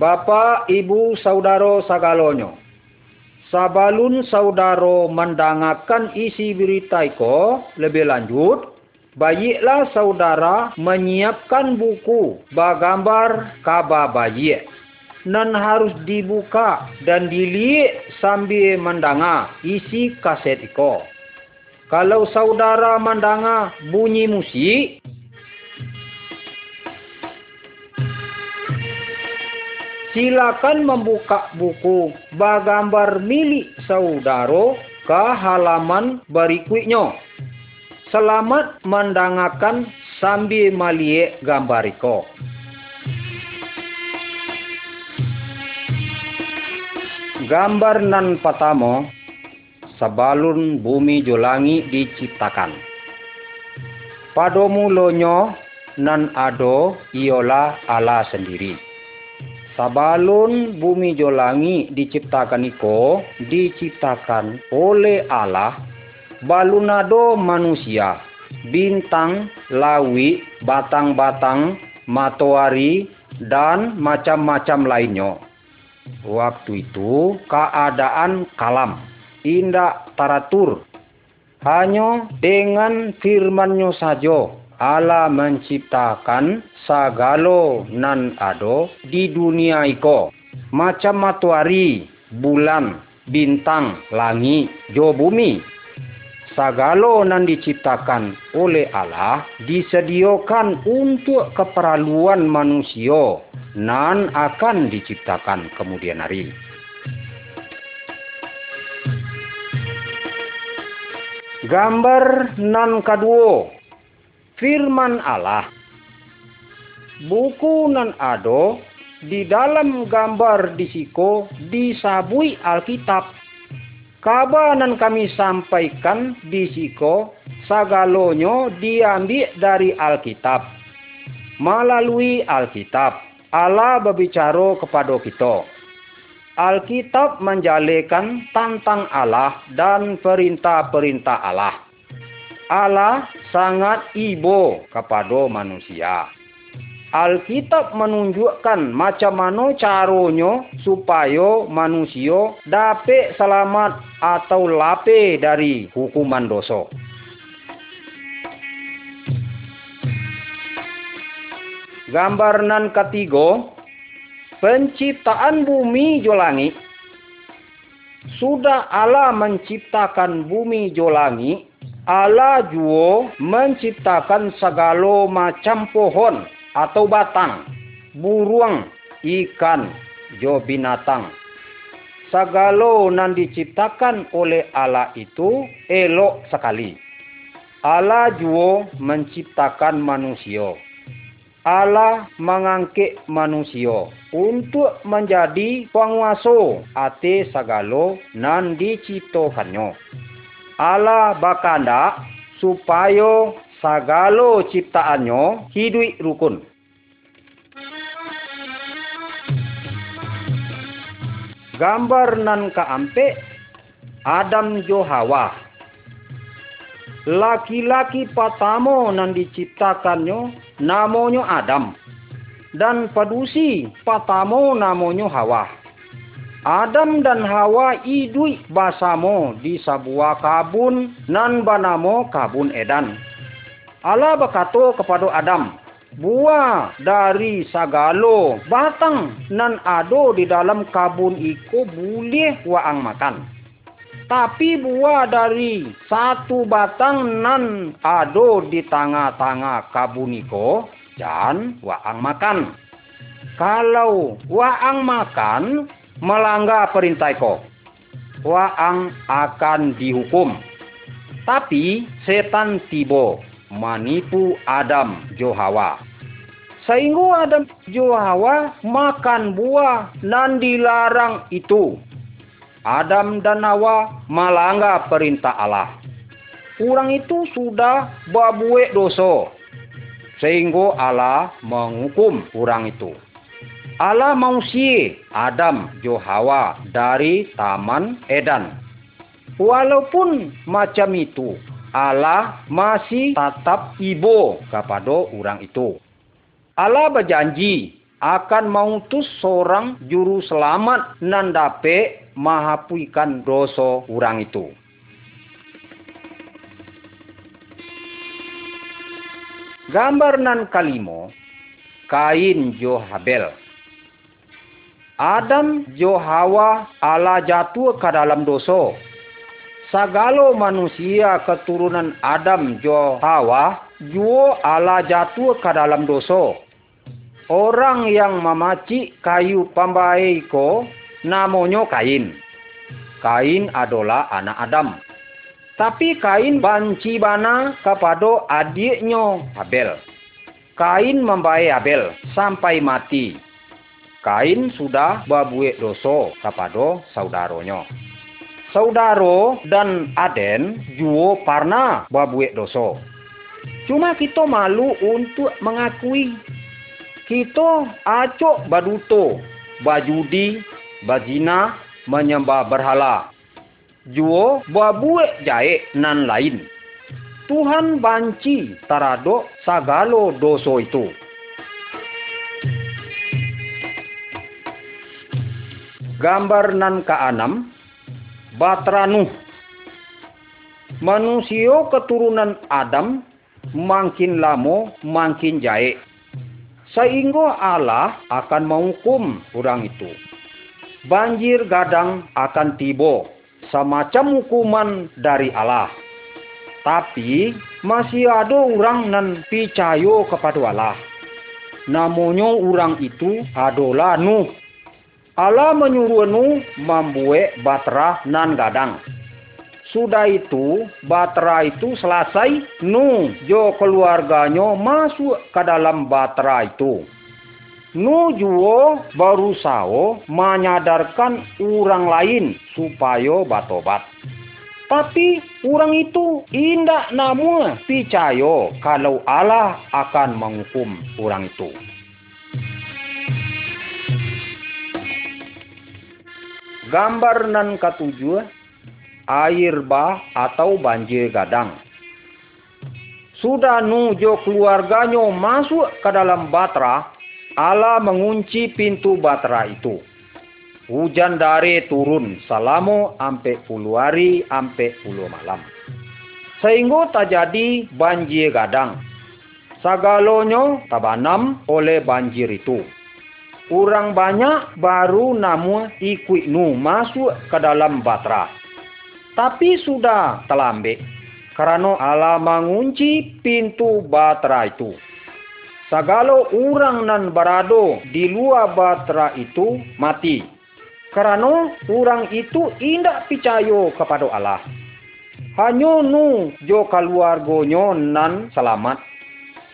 Bapak, Ibu, Saudara sagalonyo. Sabalun saudara mendengarkan isi berita iko lebih lanjut, baiklah saudara menyiapkan buku bagambar kabar bayi dan harus dibuka dan dilihat sambil mendengar isi kaset iko. Kalau saudara mendengar bunyi musik, silakan membuka buku bagambar milik saudara ke halaman berikutnya. Selamat mendengarkan sambil melihat gambar itu. Gambar nan pertama sebelum bumi jolangi diciptakan. Pada mulanya nan ado ialah Allah sendiri. Sabalun bumi jolangi diciptakan iko, diciptakan oleh Allah, balunado manusia, bintang, lawi, batang-batang, matahari, dan macam-macam lainnya. Waktu itu keadaan kalam, indah taratur. Hanya dengan firmannya saja Allah menciptakan sagalo nan ado di dunia iko. Macam matahari, bulan, bintang, langit, jo bumi. Sagalo nan diciptakan oleh Allah disediakan untuk keperluan manusia nan akan diciptakan kemudian hari. Gambar nan kedua firman Allah. Buku nan ado di dalam gambar disiko disabui Alkitab. Kabar nan kami sampaikan disiko sagalonyo diambil dari Alkitab. Melalui Alkitab, Allah berbicara kepada kita. Alkitab menjalekan tentang Allah dan perintah-perintah Allah. Allah sangat ibo kepada manusia. Alkitab menunjukkan macam mana caranya supaya manusia dapat selamat atau lape dari hukuman dosa. Gambar nan ketiga, penciptaan bumi jolangi. Sudah Allah menciptakan bumi jolangi, Allah juga menciptakan segala macam pohon atau batang, burung, ikan, jo binatang. Segala yang diciptakan oleh Allah itu elok sekali. Allah juga menciptakan manusia. Allah mengangkat manusia untuk menjadi penguasa atas segala yang diciptakannya. Allah bakanda supaya sagalo ciptaannya hidup rukun. Gambar nan keempat Adam jo Hawa. Laki-laki pertama nan diciptakannya namanya Adam. Dan padusi pertama namanya Hawa. Adam dan Hawa hidup bersama di sebuah kabun nan bernama kabun Edan. Allah berkata kepada Adam, buah dari sagalo batang nan ado di dalam kabun iko boleh waang makan. Tapi buah dari satu batang nan ado di tengah-tengah kabun iko jangan waang makan. Kalau waang makan, melanggar perintah iko, waang akan dihukum. Tapi setan tiba manipu Adam jo Hawa. Sehingga Adam jo Hawa makan buah nan dilarang itu. Adam dan Hawa melanggar perintah Allah. Orang itu sudah berbuat dosa. Sehingga Allah menghukum orang itu. Allah mengusir Adam jo Hawa dari Taman Eden. Walaupun macam itu, Allah masih tetap ibu kepada orang itu. Allah berjanji akan mengutus seorang juru selamat nan dape mahapuikan dosa orang itu. Gambar nan kalimo, Kain jo Habel. Adam jo Hawa ala jatuh ke dalam dosa. Sagalo manusia keturunan Adam jo Hawa juo ala jatuh ke dalam dosa. Orang yang memaci kayu pambai ko namanya Kain. Kain adalah anak Adam. Tapi Kain banci bana kepada adiknya Abel. Kain membaik Abel sampai mati. Kain sudah berbuat dosa kepada saudaranya. Saudaro dan Aden juga pernah berbuat dosa. Cuma kita malu untuk mengakui kita acok baduto, bajudi, bazina, menyembah berhala. Juo babuek jae nan lain. Tuhan banci tarado sagalo doso itu. Gambar nan keenam, Batra Nuh. Manusia keturunan Adam makin lama makin jae sehingga Allah akan menghukum orang itu. Banjir gadang akan tiba, semacam hukuman dari Allah. Tapi masih ada orang nan percaya kepada Allah. Namanya orang itu adalah Nuh. Allah menyuruh Nuh membuat batra nan gadang. Sudah itu, batra itu selesai, Nu jo keluarganya masuk ke dalam batra itu. Nu juo berusaha menyadarkan orang lain supaya batobat. Tapi orang itu indah namun percaya kalau Allah akan menghukum orang itu. Gambar nan ketujuh air bah atau banjir gadang. Sudah nujo keluarganya masuk ke dalam batra, Allah mengunci pintu batra itu. Hujan dari turun selama ampe puluh hari ampe puluh malam. Sehingga terjadi banjir gadang. Sagalonyo tabanam oleh banjir itu. Orang banyak baru namu ikut nu masuk ke dalam batra tapi sudah terlambat karena Allah mengunci pintu batra itu. Segala orang nan berada di luar batra itu mati. Karena orang itu tidak percaya kepada Allah. Hanya nu jo keluarganya nan selamat.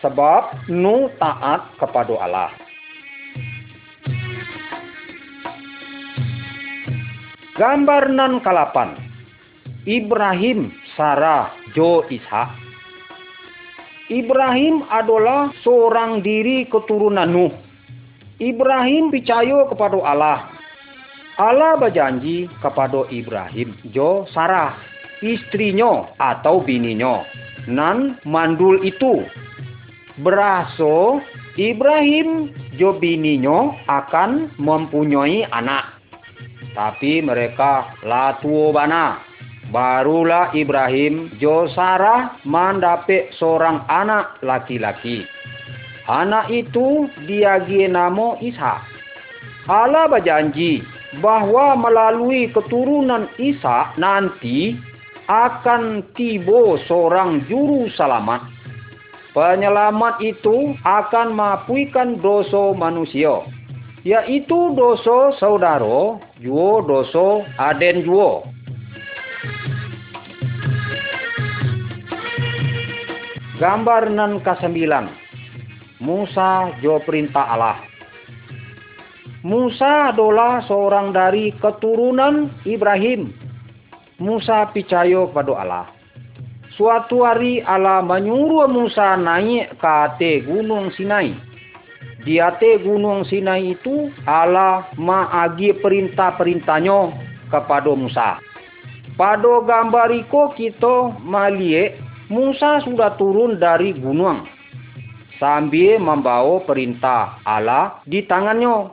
Sebab nu taat kepada Allah. Gambar nan kalapan. Ibrahim, Sarah, Jo Ishak. Ibrahim adalah seorang diri keturunan Nuh. Ibrahim percaya kepada Allah. Allah berjanji kepada Ibrahim, Jo Sarah, istrinya atau bininya. Nan mandul itu. Berasa Ibrahim jo bininya akan mempunyai anak. Tapi mereka lah tua bana Barulah Ibrahim jo Sarah mendapat seorang anak laki-laki. Anak itu dia nama Ishak. Allah berjanji bahwa melalui keturunan Ishak nanti akan tiba seorang juru selamat. Penyelamat itu akan mapuikan dosa manusia, yaitu dosa saudara, juo dosa aden juo. Gambar nan kesembilan. Musa jo perintah Allah. Musa adalah seorang dari keturunan Ibrahim. Musa percaya kepada Allah. Suatu hari Allah menyuruh Musa naik ke gunung Sinai. Di atas gunung Sinai itu Allah mengagi perintah-perintahnya kepada Musa. Pada gambar itu kita melihat Musa sudah turun dari gunung. sambil membawa perintah Allah di tangannya.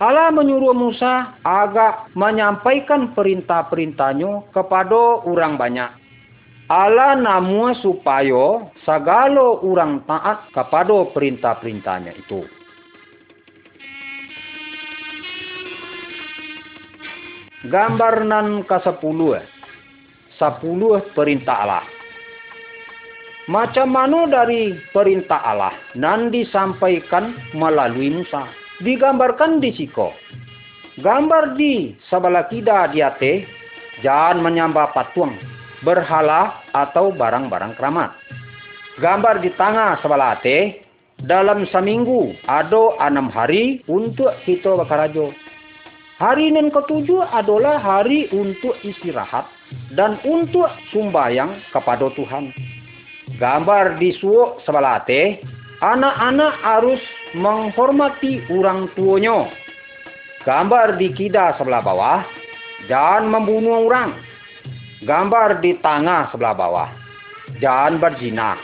Allah menyuruh Musa agar menyampaikan perintah-perintahnya kepada orang banyak. Allah namu supaya segala orang taat kepada perintah-perintahnya itu. Gambar nan ke-10. 10 perintah Allah. Macam mana dari perintah Allah nan disampaikan melalui Musa? Digambarkan di siko. Gambar di sebelah kida diate, jangan menyembah patung, berhala atau barang-barang keramat. Gambar di tengah sebelah dalam seminggu ada enam hari untuk kita berkarajo. Hari yang ketujuh adalah hari untuk istirahat dan untuk sumbayang kepada Tuhan. Gambar di suuk sebelah anak-anak harus menghormati orang tuanya. Gambar di kida sebelah bawah, jangan membunuh orang. Gambar di tengah sebelah bawah, jangan berzina.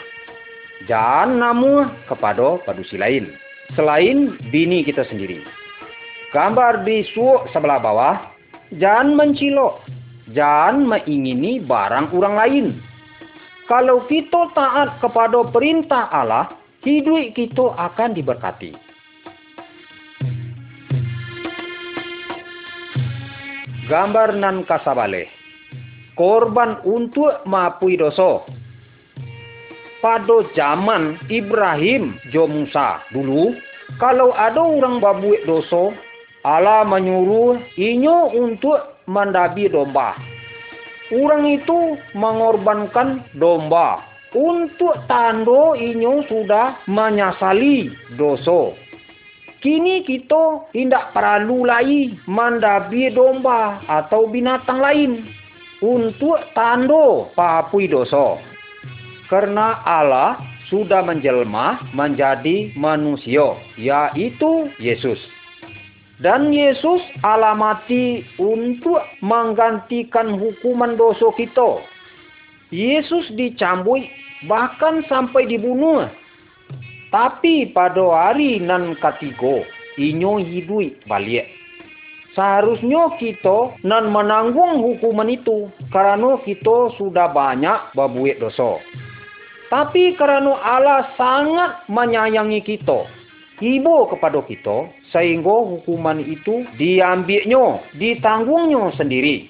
Jangan namu kepada padusi lain, selain bini kita sendiri. Gambar di suuk sebelah bawah, jangan mencilok, jangan mengingini barang orang lain. Kalau kita taat kepada perintah Allah, hidup kita akan diberkati. Gambar nan kasabale. Korban untuk maafui dosa. Pada zaman Ibrahim jo Musa dulu, kalau ada orang babuik dosa, Allah menyuruh inyo untuk mendabi domba. Orang itu mengorbankan domba untuk tando inyo sudah menyesali dosa. Kini kita tidak perlu lagi mendabi domba atau binatang lain untuk tando papui dosa. Karena Allah sudah menjelma menjadi manusia, yaitu Yesus. Dan Yesus alamati untuk menggantikan hukuman dosa kita. Yesus dicambui bahkan sampai dibunuh. Tapi pada hari nan ketiga, inyo hidup balik. Seharusnya kita nan menanggung hukuman itu karena kita sudah banyak berbuat dosa. Tapi karena Allah sangat menyayangi kita, hibo kepada kita, sehingga hukuman itu diambilnya, ditanggungnya sendiri.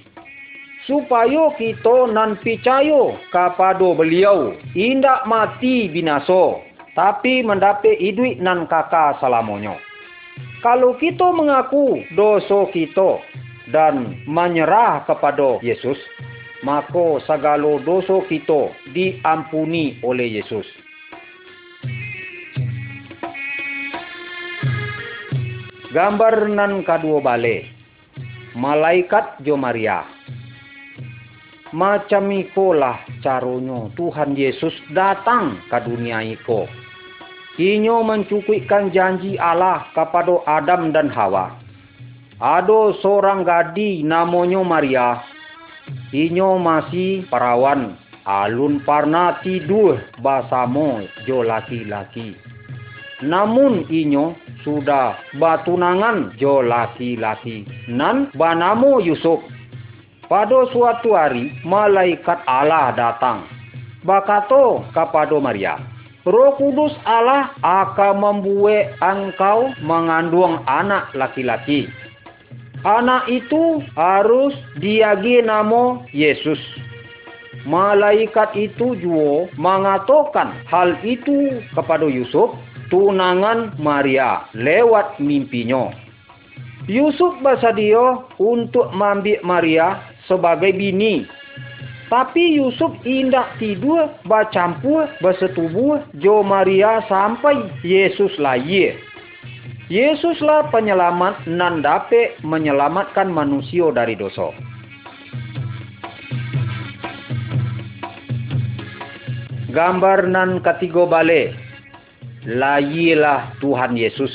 Supaya kita nan percaya kepada beliau, tidak mati binasa, tapi mendapat hidup nan kakak selamanya. Kalau kita mengaku dosa kita dan menyerah kepada Yesus, maka segala dosa kita diampuni oleh Yesus. Gambar nan kadua bale. Malaikat Jo Maria. Macam ikolah caranya Tuhan Yesus datang ke dunia iko. Inyo mencukupkan janji Allah kepada Adam dan Hawa. Ada seorang gadi namanya Maria. Inyo masih perawan. Alun parna tidur basamo jo laki-laki. Namun inyo sudah batunangan jo laki-laki. Nan banamo Yusuf. Pada suatu hari, malaikat Allah datang. Bakato kepada Maria. Roh Kudus Allah akan membuat engkau mengandung anak laki-laki. Anak itu harus diagi nama Yesus. Malaikat itu juga mengatakan hal itu kepada Yusuf, tunangan Maria, lewat mimpinya. Yusuf bersedia untuk mengambil Maria sebagai bini. Tapi Yusuf indak tidur bercampur bersetubuh Jo Maria sampai Yesus lahir. Yesuslah penyelamat nan dapat menyelamatkan manusia dari dosa. Gambar nan ketiga balik. Layilah Tuhan Yesus.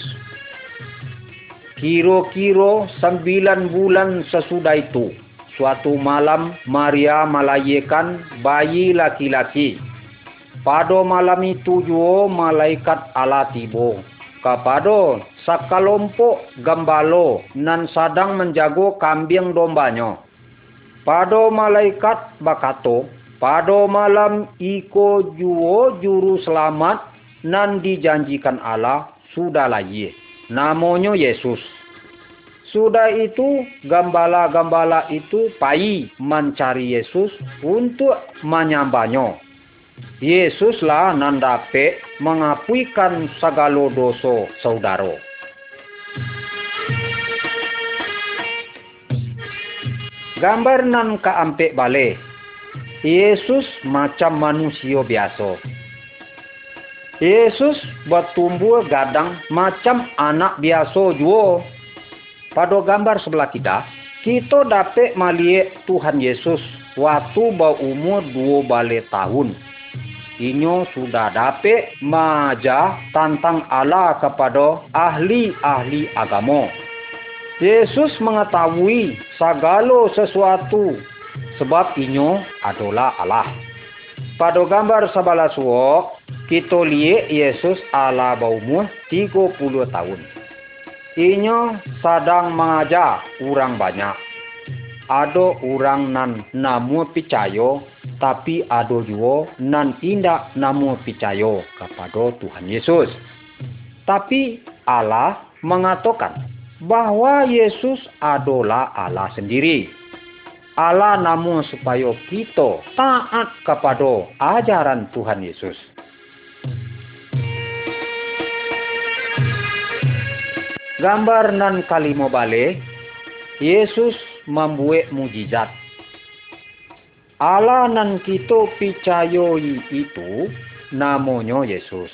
Kiro-kiro sembilan bulan sesudah itu. Suatu malam Maria melahirkan bayi laki-laki. Pada malam itu juga malaikat Allah tibo. Kepada sakalompok gambalo nan sadang menjago kambing dombanya. Pada malaikat bakato, pada malam iko juo juru selamat nan dijanjikan Allah sudah lagi. Namanya Yesus. Sudah itu gambala-gambala itu pai mencari Yesus untuk menyambanya. Yesuslah nan dapat mengapuikan segala dosa saudara. Gambar nan keampe balik. Yesus macam manusia biasa. Yesus bertumbuh gadang macam anak biasa juga. Pada gambar sebelah kita, kita dapat melihat Tuhan Yesus waktu berumur dua balik tahun. Inyo sudah dapat maja tentang Allah kepada ahli-ahli agama. Yesus mengetahui segala sesuatu sebab inyo adalah Allah. Pada gambar sebelah suok, kita lihat Yesus Allah berumur 30 tahun. Inyo sedang mengajar orang banyak. Ada orang nan namu percaya, tapi ada juga nan tidak namu percaya kepada Tuhan Yesus. Tapi Allah mengatakan bahwa Yesus adalah Allah sendiri. Allah namun supaya kita taat kepada ajaran Tuhan Yesus. Gambar nan kalimo bale, Yesus membuat mujizat. Allah nan kita percayai itu namanya Yesus.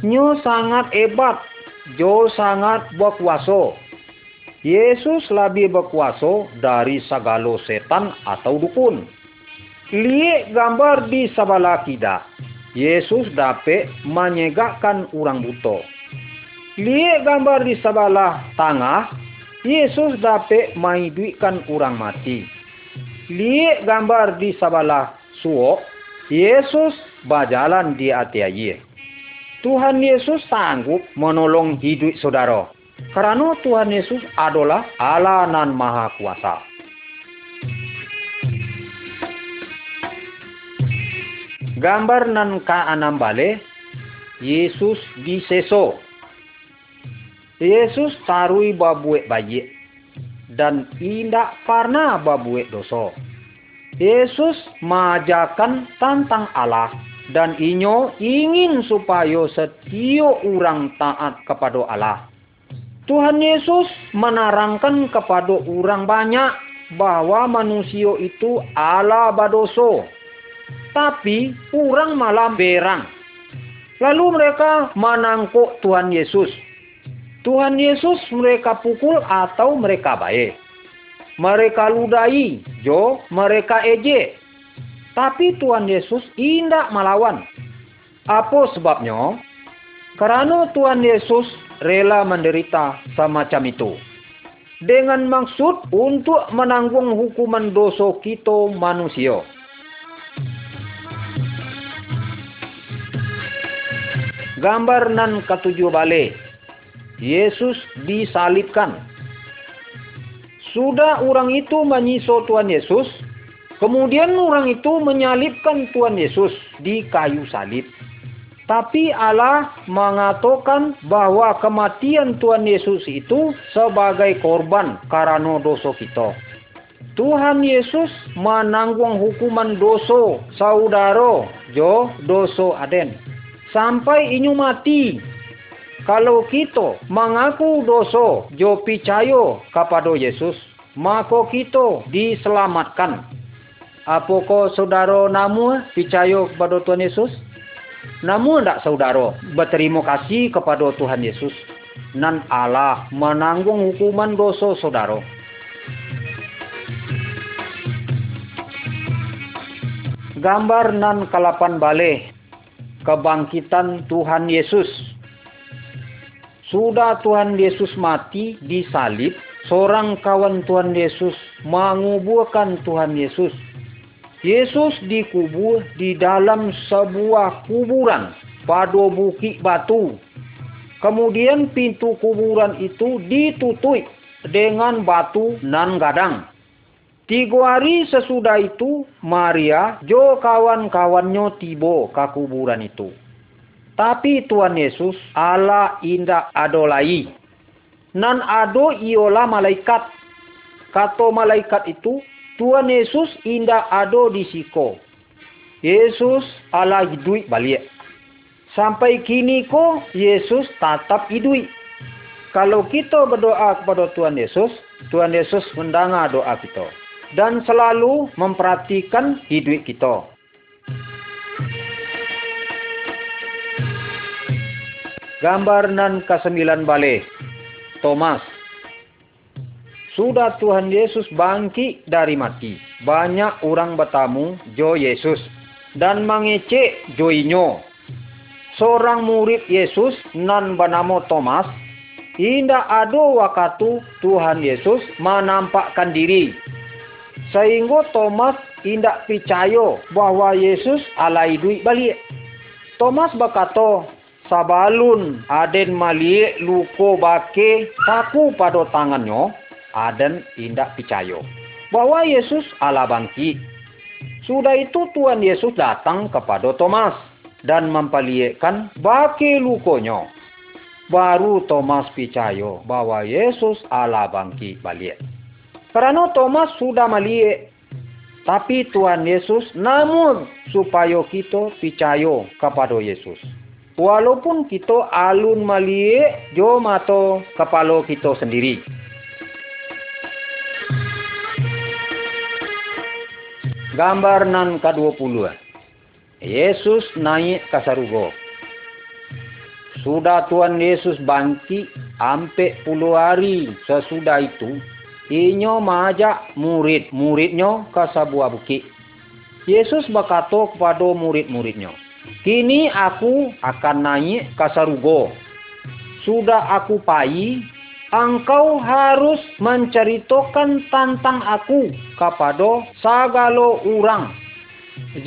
Nyo sangat hebat, jo sangat berkuasa. Yesus lebih berkuasa dari segala setan atau dukun. Lihat gambar di sebelah kita. Yesus dapat menyegakkan orang buta. Lihat gambar di sebelah tengah. Yesus dapat menghidupkan orang mati. Lihat gambar di sebelah suok. Yesus berjalan di atas. Tuhan Yesus sanggup menolong hidup saudara. Karena Tuhan Yesus adalah Allah nan Maha Kuasa. Gambar nan ka anam bale, Yesus diseso. Yesus tarui babuek bayi dan tidak pernah babuek dosa. Yesus mengajarkan tentang Allah dan inyo ingin supaya setiap orang taat kepada Allah. Tuhan Yesus menerangkan kepada orang banyak bahwa manusia itu Allah badoso. Tapi orang malam berang. Lalu mereka menangkuk Tuhan Yesus. Tuhan Yesus mereka pukul atau mereka baik. Mereka ludahi, jo mereka ejek. Tapi Tuhan Yesus tidak melawan. Apa sebabnya? Karena Tuhan Yesus rela menderita semacam itu. Dengan maksud untuk menanggung hukuman dosa kita manusia. Gambar nan ketujuh balik. Yesus disalibkan. Sudah orang itu menyiso Tuhan Yesus, kemudian orang itu menyalibkan Tuhan Yesus di kayu salib. Tapi Allah mengatakan bahwa kematian Tuhan Yesus itu sebagai korban karena dosa kita. Tuhan Yesus menanggung hukuman dosa saudara jo dosa aden. Sampai inyu mati. Kalau kita mengaku dosa jo percaya kepada Yesus, maka kita diselamatkan. Apakah saudara namu percaya kepada Tuhan Yesus? Namun tidak saudara berterima kasih kepada Tuhan Yesus. Nan Allah menanggung hukuman dosa saudara. Gambar nan kalapan balik kebangkitan Tuhan Yesus. Sudah Tuhan Yesus mati di salib, seorang kawan Tuhan Yesus menguburkan Tuhan Yesus. Yesus dikubur di dalam sebuah kuburan pada bukit batu. Kemudian pintu kuburan itu ditutup dengan batu nan gadang. Tiga hari sesudah itu, Maria jo kawan-kawannya tibo ke kuburan itu. Tapi Tuhan Yesus Allah indah adolai. Nan ado iola malaikat. Kato malaikat itu, Tuhan Yesus indah ado di siko. Yesus Allah hidui balik. Sampai kini ko Yesus tetap hidui. Kalau kita berdoa kepada Tuhan Yesus, Tuhan Yesus mendengar doa kita dan selalu memperhatikan hidup kita. Gambar nan ke-9 balik. Thomas. Sudah Tuhan Yesus bangkit dari mati. Banyak orang bertamu jo Yesus dan mengecek joinyo. Seorang murid Yesus nan bernama Thomas Indah ado waktu Tuhan Yesus menampakkan diri sehingga Thomas tidak percaya bahwa Yesus alai duit balik. Thomas berkata, sabalun aden malik luko bake kaku pada tangannya, aden tidak percaya bahwa Yesus ala bangkit. Sudah itu Tuhan Yesus datang kepada Thomas dan mempelihatkan bake lukonya. Baru Thomas percaya bahwa Yesus ala bangkit balik. Karena Thomas sudah melihat. Tapi Tuhan Yesus namun supaya kita percaya kepada Yesus. Walaupun kita alun melihat jo mata kepala kita sendiri. Gambar nan ke-20. Yesus naik ke sarugo. Sudah Tuhan Yesus bangkit sampai puluh hari sesudah itu Inyo majak murid-muridnya ke sebuah bukit. Yesus berkata kepada murid-muridnya, Kini aku akan naik ke sarugo. Sudah aku pai, engkau harus menceritakan tentang aku kepada segala orang.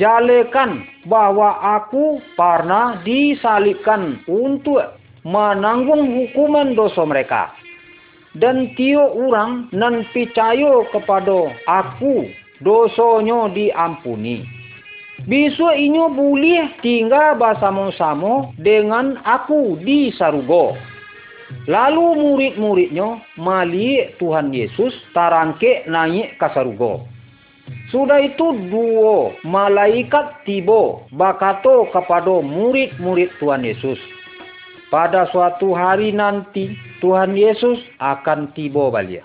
Jalekan bahwa aku pernah disalibkan untuk menanggung hukuman dosa mereka dan tio orang nan percaya kepada aku dosanya diampuni. Bisa inyo boleh tinggal bersama-sama dengan aku di sarugo. Lalu murid-muridnya malik Tuhan Yesus tarangke naik ke sarugo. Sudah itu dua malaikat tiba bakato kepada murid-murid Tuhan Yesus. Pada suatu hari nanti Tuhan Yesus akan tiba balik.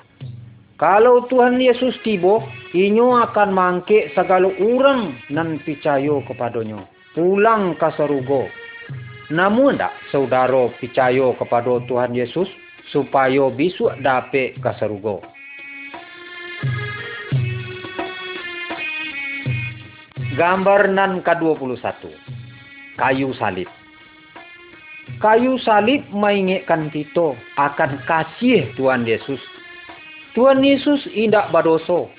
Kalau Tuhan Yesus tiba, inyo akan mangke segala orang nan percaya kepadanya. Pulang ke serugo. Namun tak saudara percaya kepada Tuhan Yesus supaya besok dapat ke serugo. Gambar nan ke-21. Kayu salib kayu salib mengingatkan kita akan kasih Tuhan Yesus. Tuhan Yesus tidak berdosa.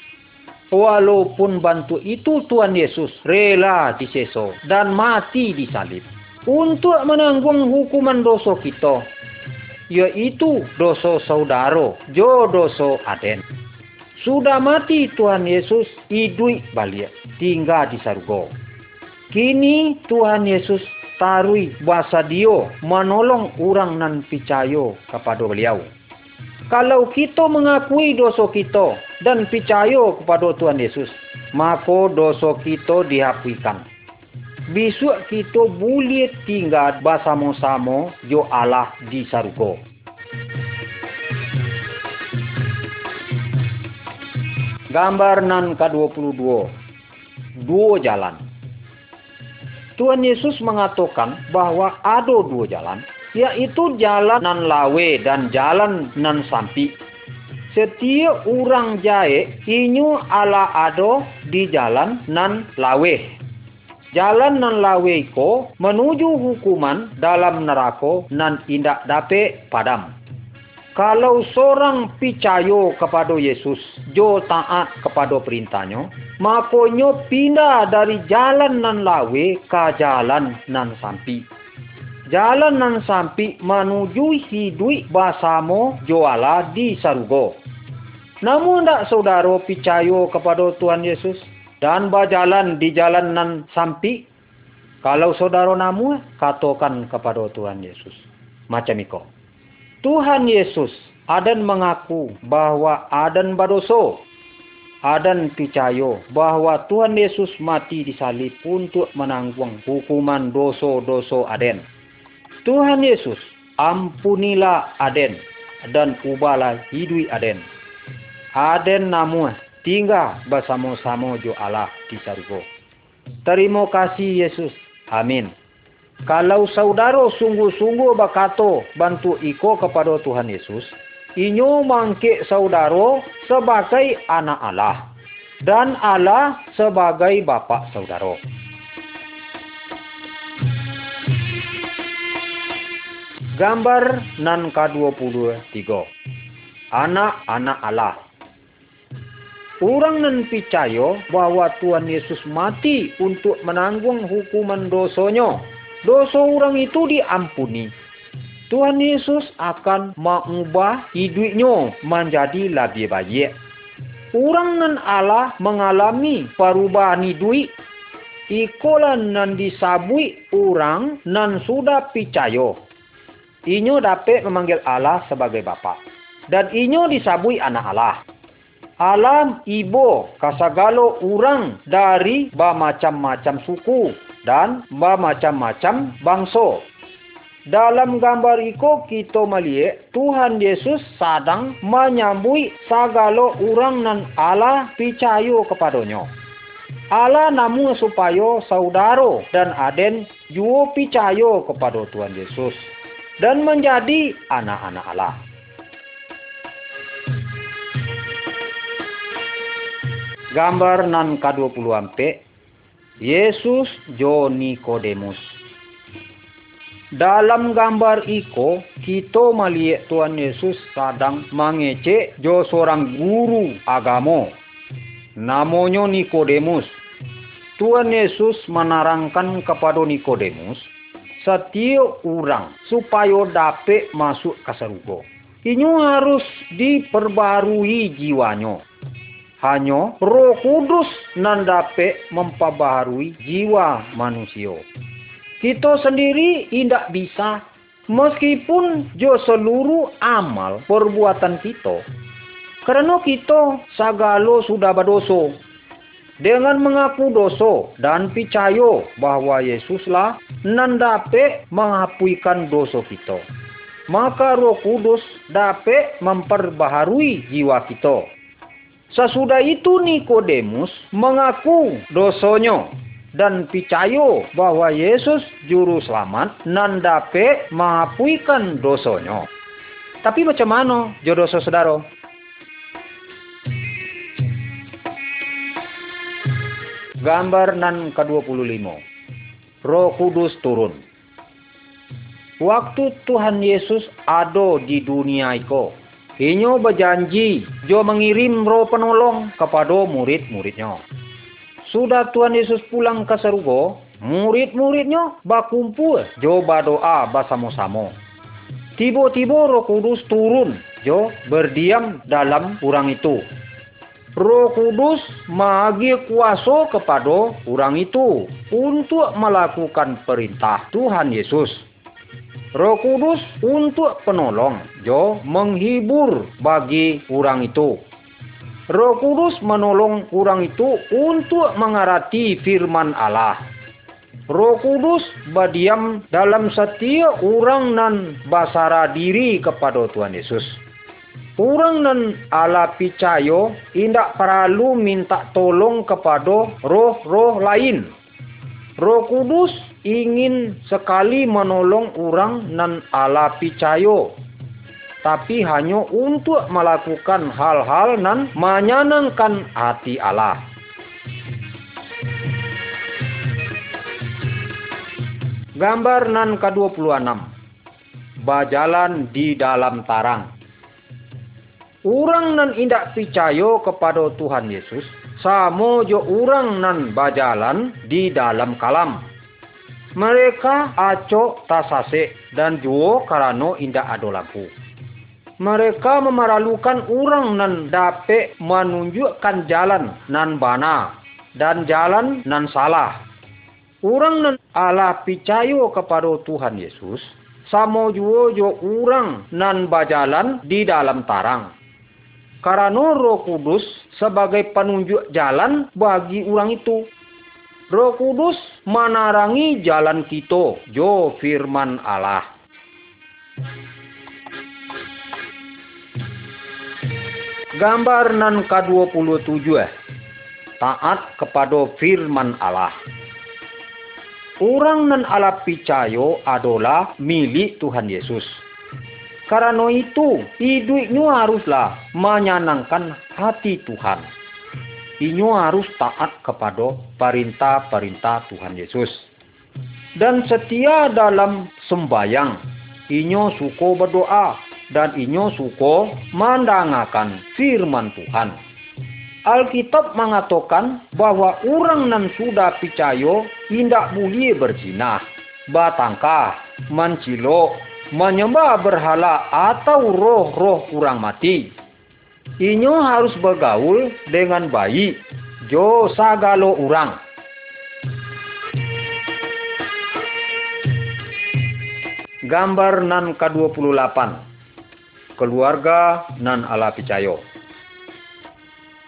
Walaupun bantu itu Tuhan Yesus rela diseso dan mati di salib untuk menanggung hukuman dosa kita, yaitu dosa saudara, jo dosa aden. Sudah mati Tuhan Yesus, hidup balik, tinggal di surga. Kini Tuhan Yesus tarui bahasa dia menolong orang nan percaya kepada beliau. Kalau kita mengakui dosa kita dan percaya kepada Tuhan Yesus, maka dosa kita dihapuikan. Besok kita boleh tinggal bersama-sama jo Allah di surga. Gambar nan ke-22. Dua jalan. Tuhan Yesus mengatakan bahwa ada dua jalan, yaitu jalan nan lawe dan jalan nan sampi. Setiap orang jae inyu ala ado di jalan nan lawe. Jalan nan lawe ko menuju hukuman dalam neraka nan indak dape padam. kalau seorang picayo kepada Yesus, jo taat kepada perintahnya, makonyo pindah dari jalan nan lawe ke jalan nan sampi. Jalan nan sampi menuju hidui basamo joala di sarugo. Namun tak saudara picayo kepada Tuhan Yesus dan berjalan di jalan nan sampi, kalau saudara namu katakan kepada Tuhan Yesus. Macam itu. Tuhan Yesus adan mengaku bahwa adan badoso. Adan percaya bahwa Tuhan Yesus mati di salib untuk menanggung hukuman doso-doso aden. Tuhan Yesus ampunilah aden dan ubahlah hidup aden. Aden namu tinggal bersama-sama jo Allah di surga. Terima kasih Yesus. Amin. Kalau saudara sungguh-sungguh bakato bantu iko kepada Tuhan Yesus, inyo mangke saudara sebagai anak Allah dan Allah sebagai bapak saudara. Gambar nan K23 Anak-anak Allah Orang nan percaya bahwa Tuhan Yesus mati untuk menanggung hukuman dosanya dosa orang itu diampuni. Tuhan Yesus akan mengubah hidupnya menjadi lebih baik. Orang nan Allah mengalami perubahan hidup. Ikolah nan disabui orang nan sudah percaya. Inyo dapat memanggil Allah sebagai Bapa. Dan inyo disabui anak Allah. Alam ibu kasagalo orang dari bermacam-macam suku dan bermacam-macam bangsa. Dalam gambar itu kita melihat Tuhan Yesus sedang menyambui segala orang nan Allah percaya kepadanya. Allah namun supaya saudara dan aden juga percaya kepada Tuhan Yesus dan menjadi anak-anak Allah. Gambar nan ke-24 Yesus jo Nikodemus. Dalam gambar iko, kita melihat Tuhan Yesus sedang mengecek jo seorang guru agama. Namanya Nikodemus. Tuhan Yesus menerangkan kepada Nikodemus, setiap orang supaya dapat masuk ke surga. Ini harus diperbarui jiwanya hanya roh kudus nan dapat memperbaharui jiwa manusia. Kita sendiri tidak bisa meskipun jo seluruh amal perbuatan kita. Karena kita sagalo sudah berdosa. Dengan mengaku dosa dan percaya bahwa Yesuslah nan dapat menghapuikan dosa kita. Maka roh kudus dapat memperbaharui jiwa kita Sesudah itu Nikodemus mengaku dosanya dan percaya bahwa Yesus juru selamat dan dapat mengapuikan dosanya. Tapi macam mana jodoh saudara? Gambar nan ke-25. Roh Kudus turun. Waktu Tuhan Yesus ada di dunia itu, Inyo berjanji Jo mengirim roh penolong kepada murid-muridnya. Sudah Tuhan Yesus pulang ke surga, murid-muridnya berkumpul Jo berdoa bersama-sama. Tiba-tiba roh kudus turun Jo berdiam dalam orang itu. Roh Kudus magi kuasa kepada orang itu untuk melakukan perintah Tuhan Yesus. Roh Kudus untuk penolong, jo menghibur bagi orang itu. Roh Kudus menolong orang itu untuk mengerti firman Allah. Roh Kudus berdiam dalam setiap orang nan basara diri kepada Tuhan Yesus. Orang nan Allah percaya tidak perlu minta tolong kepada roh-roh lain. Roh Kudus ingin sekali menolong orang nan Allah percaya tapi hanya untuk melakukan hal-hal nan menyenangkan hati Allah. Gambar nan ke-26 Bajalan di dalam tarang Orang nan indak percaya kepada Tuhan Yesus, samo jo orang nan bajalan di dalam kalam. Mereka acok tasase dan juo karano indak ado lampu. Mereka memeralukan orang nan dapat menunjukkan jalan nan bana dan jalan nan salah. Orang nan Allah percaya kepada Tuhan Yesus, samo juo jo orang nan bajalan di dalam tarang. Karena roh kudus sebagai penunjuk jalan bagi orang itu. Roh kudus menarangi jalan kita, jo firman Allah. Gambar nan ke-27 Taat kepada firman Allah Orang nan Allah percaya adalah milik Tuhan Yesus. Karena itu, hidupnya haruslah menyenangkan hati Tuhan. Inyo harus taat kepada perintah-perintah Tuhan Yesus. Dan setia dalam sembayang. Inyo suko berdoa. Dan inyo suko mendengarkan firman Tuhan. Alkitab mengatakan bahwa orang yang sudah percaya tidak boleh berzina, batangkah, mencilok, menyembah berhala atau roh-roh kurang mati. Inyo harus bergaul dengan baik, jo sagalo orang. Gambar nan ke-28 Keluarga nan ala picayo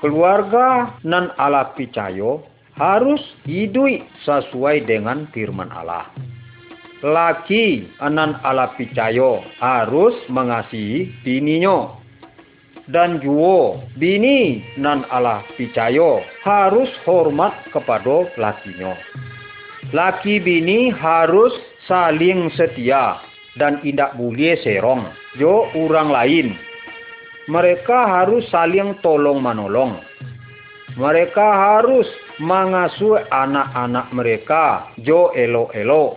Keluarga nan ala picayo harus hidup sesuai dengan firman Allah laki anan ala picayo harus mengasihi bininya. Dan juo bini nan ala picayo harus hormat kepada lakinya. Laki bini harus saling setia dan tidak boleh serong jo orang lain. Mereka harus saling tolong menolong mereka harus mengasuh anak-anak mereka jo elo-elo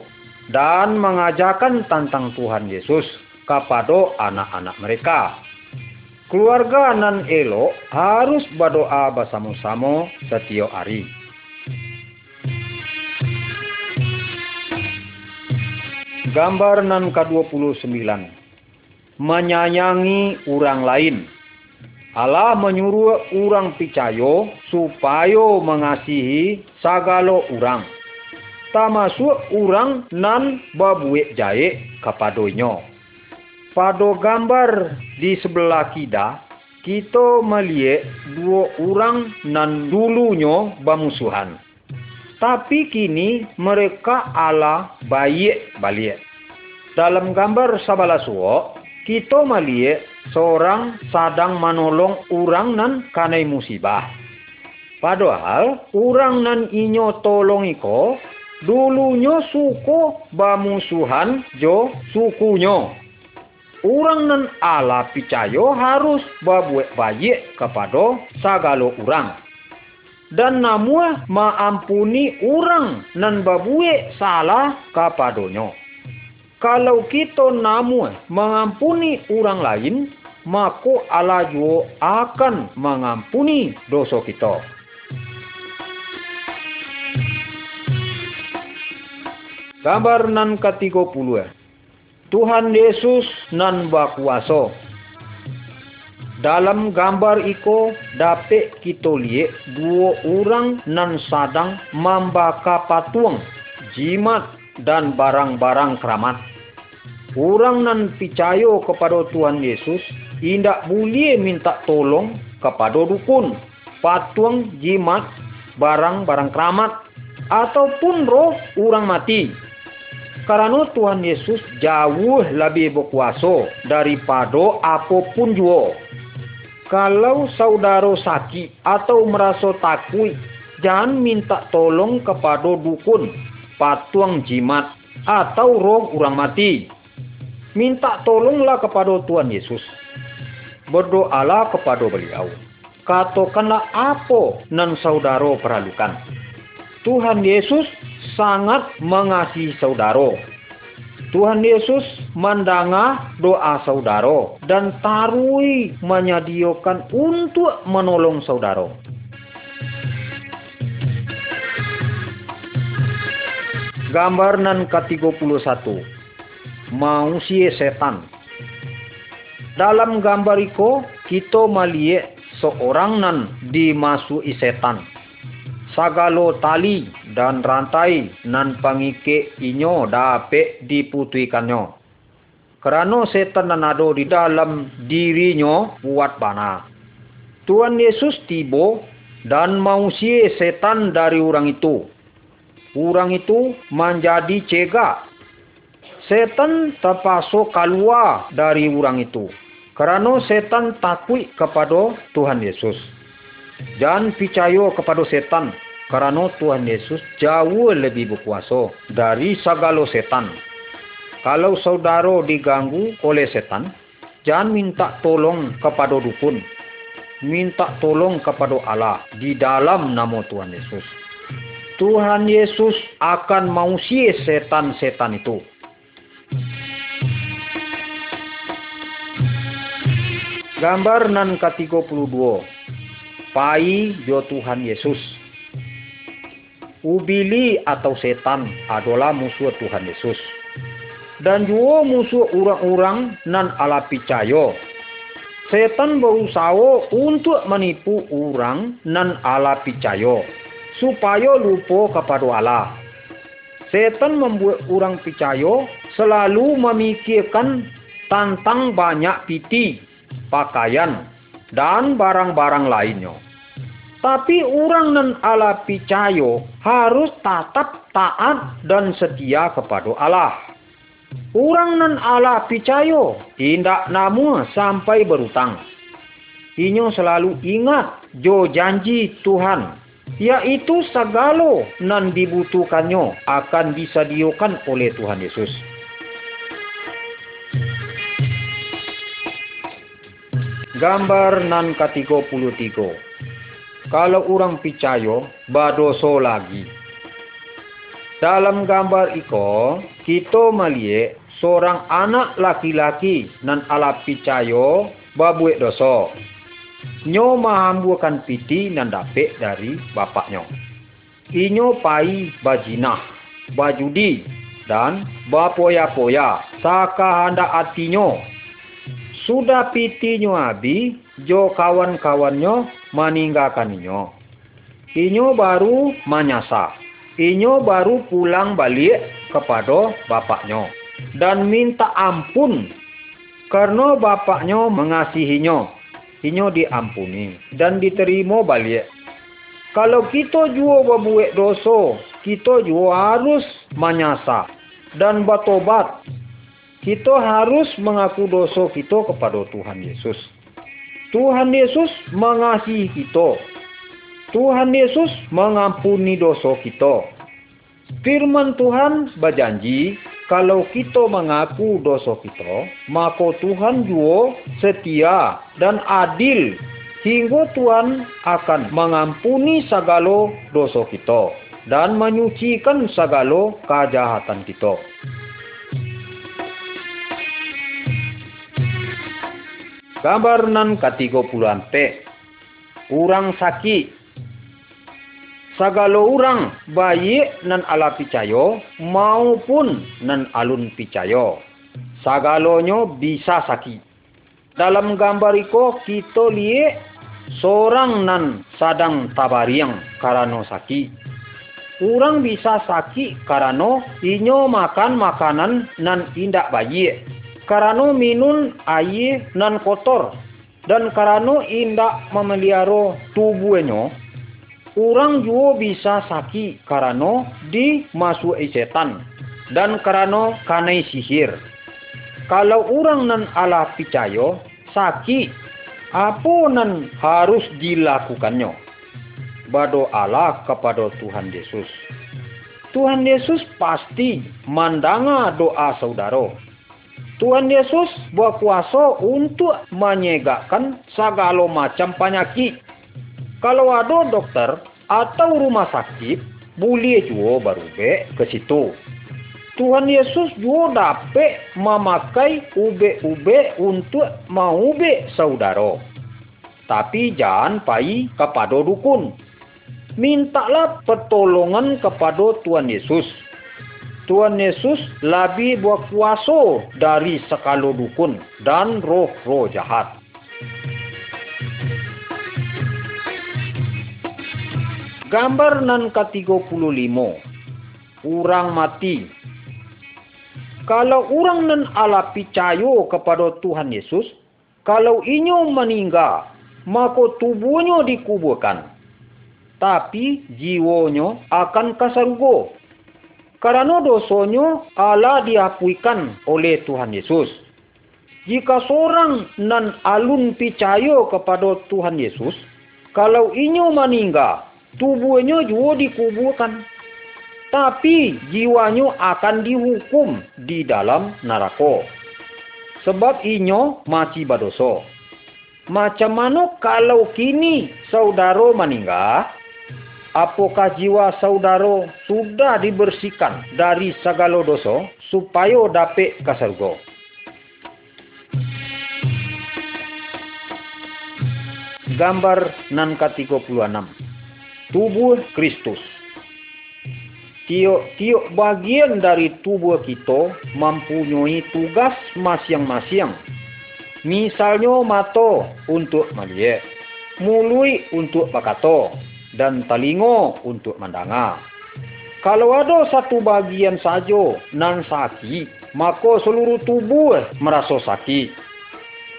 dan mengajarkan tentang Tuhan Yesus kepada anak-anak mereka. Keluarga nan elo harus berdoa bersama-sama setiap hari. Gambar nan ke-29 Menyayangi orang lain Allah menyuruh orang percaya supaya mengasihi segala orang termasuk orang nan babuik jaik kepadanya. Pada gambar di sebelah kita, kita melihat dua orang nan dulunya bermusuhan. Tapi kini mereka ala baik balik. Dalam gambar sebelah suo, kita melihat seorang sedang menolong orang nan kanai musibah. Padahal orang nan inyo tolong iko dulunya suku bamusuhan jo sukunya. Orang nan ala picayo harus babuek baik kepada sagalo orang. Dan namun maampuni orang nan babuek salah kepadanya. Kalau kita namun mengampuni orang lain, maka Allah juga akan mengampuni dosa kita. Gambar nan ke-30. Tuhan Yesus nan bakuasa. Dalam gambar iko dapat kita lihat dua orang nan sadang membaka patung, jimat dan barang-barang keramat. Orang nan percaya kepada Tuhan Yesus tidak boleh minta tolong kepada dukun, patung, jimat, barang-barang keramat ataupun roh orang mati. Karena Tuhan Yesus jauh lebih berkuasa daripada apa pun jua. Kalau saudara sakit atau merasa takut, jangan minta tolong kepada dukun, patung jimat, atau roh orang mati. Minta tolonglah kepada Tuhan Yesus. Berdoalah kepada beliau. Katakanlah apa nan saudara perlukan. Tuhan Yesus sangat mengasihi saudara. Tuhan Yesus mendanga doa saudara dan tarui menyediakan untuk menolong saudara. Gambar nan ke-31 Manusia setan Dalam gambar iko kita melihat seorang nan dimasuki setan sagalo tali dan rantai nan pangike inyo dapat diputuikannya. Kerana setan nan ada di dalam dirinya buat bana. Tuhan Yesus tiba dan manusia setan dari orang itu orang itu menjadi cegah. Setan terpaksa keluar dari orang itu. Kerana setan takut kepada Tuhan Yesus. Jangan percaya kepada setan. Kerana Tuhan Yesus jauh lebih berkuasa dari segala setan. Kalau saudara diganggu oleh setan, jangan minta tolong kepada dukun. Minta tolong kepada Allah di dalam nama Tuhan Yesus. Tuhan Yesus akan mengusir setan-setan itu. Gambar nan ke-32 Pai jo Tuhan Yesus Ubili atau setan adalah musuh Tuhan Yesus. Dan juga musuh orang-orang nan ala percaya. Setan berusaha untuk menipu orang nan ala percaya supaya lupa kepada Allah. Setan membuat orang percaya selalu memikirkan tentang banyak piti, pakaian, dan barang-barang lainnya. Tapi orang nan Allah percaya harus tetap taat dan setia kepada Allah. Orang nan Allah percaya tidak namu sampai berutang. Inyo selalu ingat jo janji Tuhan yaitu segala nan dibutuhkannya akan disediakan oleh Tuhan Yesus. Gambar nan ke-33 Kalau orang percaya, badoso lagi. Dalam gambar iko, kita melihat seorang anak laki-laki nan ala percaya babuik dosa. Nyo mahambukan piti nan dapet dari bapaknya. Inyo pai bajinah, bajudi, dan bapoya-poya, saka hendak artinya. Sudah pitinya abi, jo kawan-kawannya meninggalkan inyo. Inyo baru menyasa. Inyo baru pulang balik kepada bapaknya. Dan minta ampun karena bapaknya mengasihinya inyo diampuni dan diterima balik. Kalau kita juga berbuat dosa, kita juga harus menyasa dan bertobat. Kita harus mengaku dosa kita kepada Tuhan Yesus. Tuhan Yesus mengasihi kita. Tuhan Yesus mengampuni dosa kita. Firman Tuhan berjanji kalau kita mengaku dosa kita, maka Tuhan juga setia dan adil hingga Tuhan akan mengampuni segala dosa kita dan menyucikan segala kejahatan kita. Gambar nan ketiga puluhan P. Orang sakit sagala orang baik nan ala percaya maupun nan alun percaya. Sagalonyo bisa sakit. Dalam gambar iko kita lihat seorang nan sadang tabariang karena sakit. Orang bisa sakit karena inyo makan makanan nan indak baik. Karena minum air nan kotor. Dan karena indak memelihara tubuhnya orang juga bisa sakit karena dimasuki setan dan karena kanai sihir. Kalau orang nan Allah percaya sakit, apa nan harus dilakukannya? Berdoalah kepada Tuhan Yesus. Tuhan Yesus pasti mendanga doa saudara. Tuhan Yesus berkuasa untuk menyegakan segala macam penyakit kalau ada dokter atau rumah sakit, boleh juga berubah ke situ. Tuhan Yesus juga dapat memakai ube-ube untuk maube saudara. Tapi jangan pai kepada dukun. Mintalah pertolongan kepada Tuhan Yesus. Tuhan Yesus lebih berkuasa dari sekalo dukun dan roh-roh jahat. Gambar nan ke-35 Orang mati. Kalau orang nan ala percaya kepada Tuhan Yesus Kalau inyo meninggal Maka tubuhnya dikuburkan. Tapi jiwanya akan kasargo Karena dosanya Allah diapuikan oleh Tuhan Yesus Jika seorang nan alun percaya kepada Tuhan Yesus Kalau inyo meninggal tubuhnya juga dikuburkan. Tapi jiwanya akan dihukum di dalam neraka. Sebab inyo masih berdosa. Macam mana kalau kini saudara meninggal? Apakah jiwa saudara sudah dibersihkan dari segala dosa supaya dapat ke surga? Gambar nan ke-36 tubuh Kristus. Tiok-tiok bagian dari tubuh kita mempunyai tugas masing-masing. Misalnya mata untuk melihat, mulut untuk berkata, dan telinga untuk mendengar. Kalau ada satu bagian saja nan sakit, maka seluruh tubuh merasa sakit.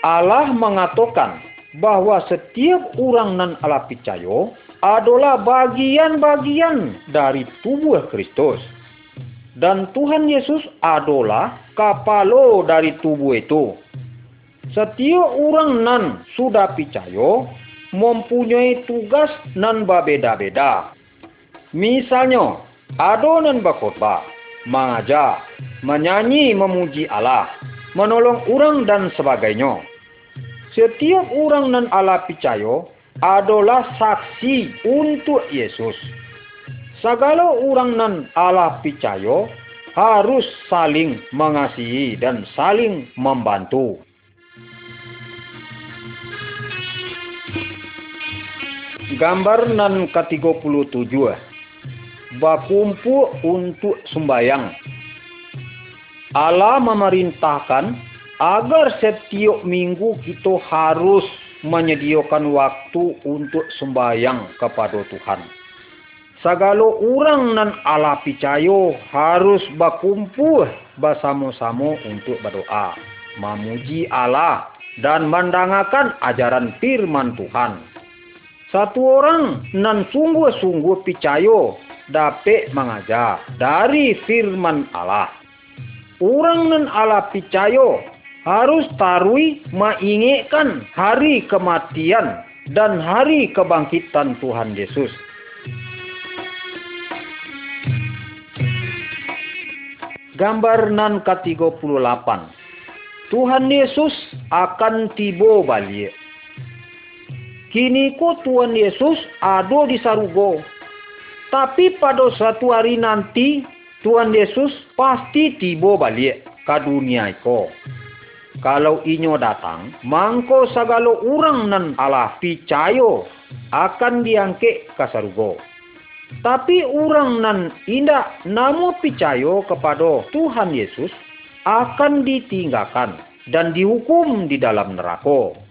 Allah mengatakan bahwa setiap orang nan ala percaya adalah bagian-bagian dari tubuh Kristus. Dan Tuhan Yesus adalah kapalo dari tubuh itu. Setiap orang nan sudah percaya mempunyai tugas nan berbeda-beda. Misalnya, ada nan berkhotbah, mengajar, menyanyi memuji Allah, menolong orang dan sebagainya. Setiap orang nan Allah percaya adalah saksi untuk Yesus. Segala orang nan Allah percaya harus saling mengasihi dan saling membantu. Gambar nan ke-37 Bakumpu untuk sembayang Allah memerintahkan agar setiap minggu kita harus menyediakan waktu untuk sembahyang kepada Tuhan. Segala orang nan Allah percaya harus berkumpul bersama-sama untuk berdoa, memuji Allah dan mendengarkan ajaran firman Tuhan. Satu orang nan sungguh-sungguh percaya dapat mengajar dari firman Allah. Orang nan Allah percaya harus tarui mengingatkan hari kematian dan hari kebangkitan Tuhan Yesus. Gambar nan ke-38 Tuhan Yesus akan tiba balik. Kini ko Tuhan Yesus ada di sarugo. Tapi pada suatu hari nanti Tuhan Yesus pasti tiba balik ke dunia iko. Kalau inyo datang, mangko sagalo orang nan Allah picayo akan diangke ke sarugo. Tapi orang nan indah namo picayo kepada Tuhan Yesus akan ditinggalkan dan dihukum di dalam neraka.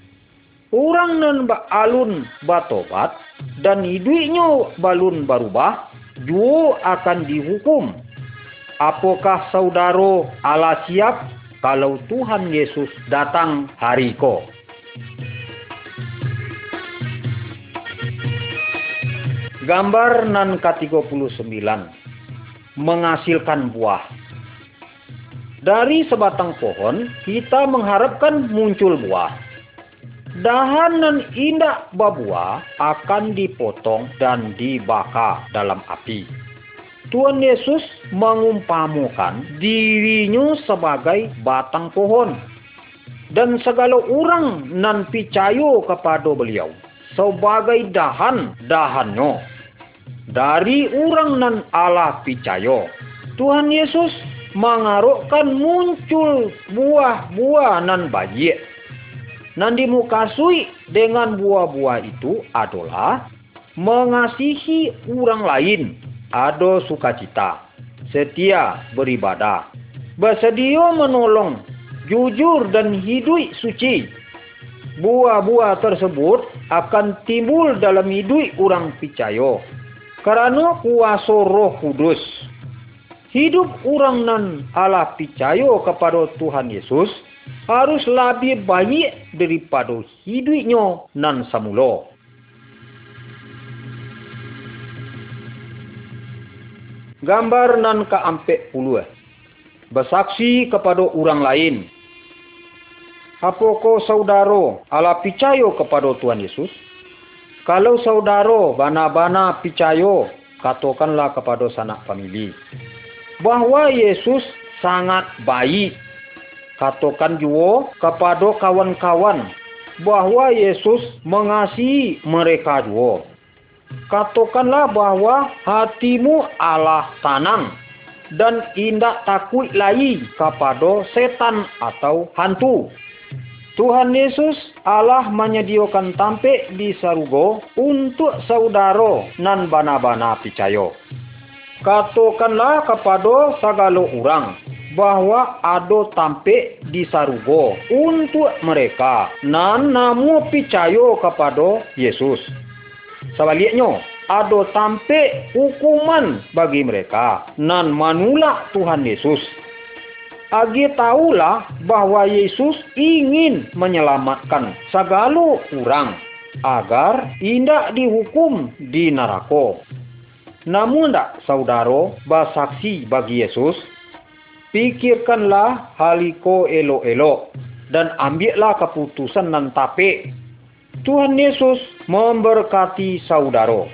Orang nan alun batobat dan hidupnya balun berubah, juga akan dihukum. Apakah saudara Allah siap kalau Tuhan Yesus datang hari ko. Gambar nan ke-39 menghasilkan buah. Dari sebatang pohon kita mengharapkan muncul buah. Dahan nan indah berbuah akan dipotong dan dibakar dalam api. Tuhan Yesus mengumpamakan dirinya sebagai batang pohon. Dan segala orang nan percaya kepada beliau sebagai dahan-dahannya. Dari orang nan Allah percaya, Tuhan Yesus mengarukkan muncul buah-buah nan bayi. Nan dimukasui dengan buah-buah itu adalah mengasihi orang lain, ada sukacita, setia beribadah, bersedia menolong, jujur dan hidup suci. Buah-buah tersebut akan timbul dalam hidup orang percaya. Karena kuasa roh kudus. Hidup orang nan Allah percaya kepada Tuhan Yesus harus lebih baik daripada hidupnya nan samula. Gambar nan keempat puluh. Bersaksi kepada orang lain. Apakah saudara ala percaya kepada Tuhan Yesus? Kalau saudara bana-bana percaya, katakanlah kepada sanak famili. Bahawa Yesus sangat baik katakan juga kepada kawan-kawan bahwa Yesus mengasihi mereka juga. Katakanlah bahwa hatimu Allah tanang dan indah takut lagi kepada setan atau hantu. Tuhan Yesus Allah menyediakan tampik di sarugo untuk saudara nan bana-bana percaya. Katakanlah kepada segala orang bahwa ada tampik di sarugo untuk mereka nan namu percaya kepada Yesus. Sebaliknya, ada tampik hukuman bagi mereka nan manulak Tuhan Yesus. Agi tahulah bahwa Yesus ingin menyelamatkan segala orang agar tidak dihukum di neraka. Namun tak saudara bersaksi bagi Yesus Pikirkanlah haliko elok-elok dan ambillah keputusan nan tapik. Tuhan Yesus memberkati saudara.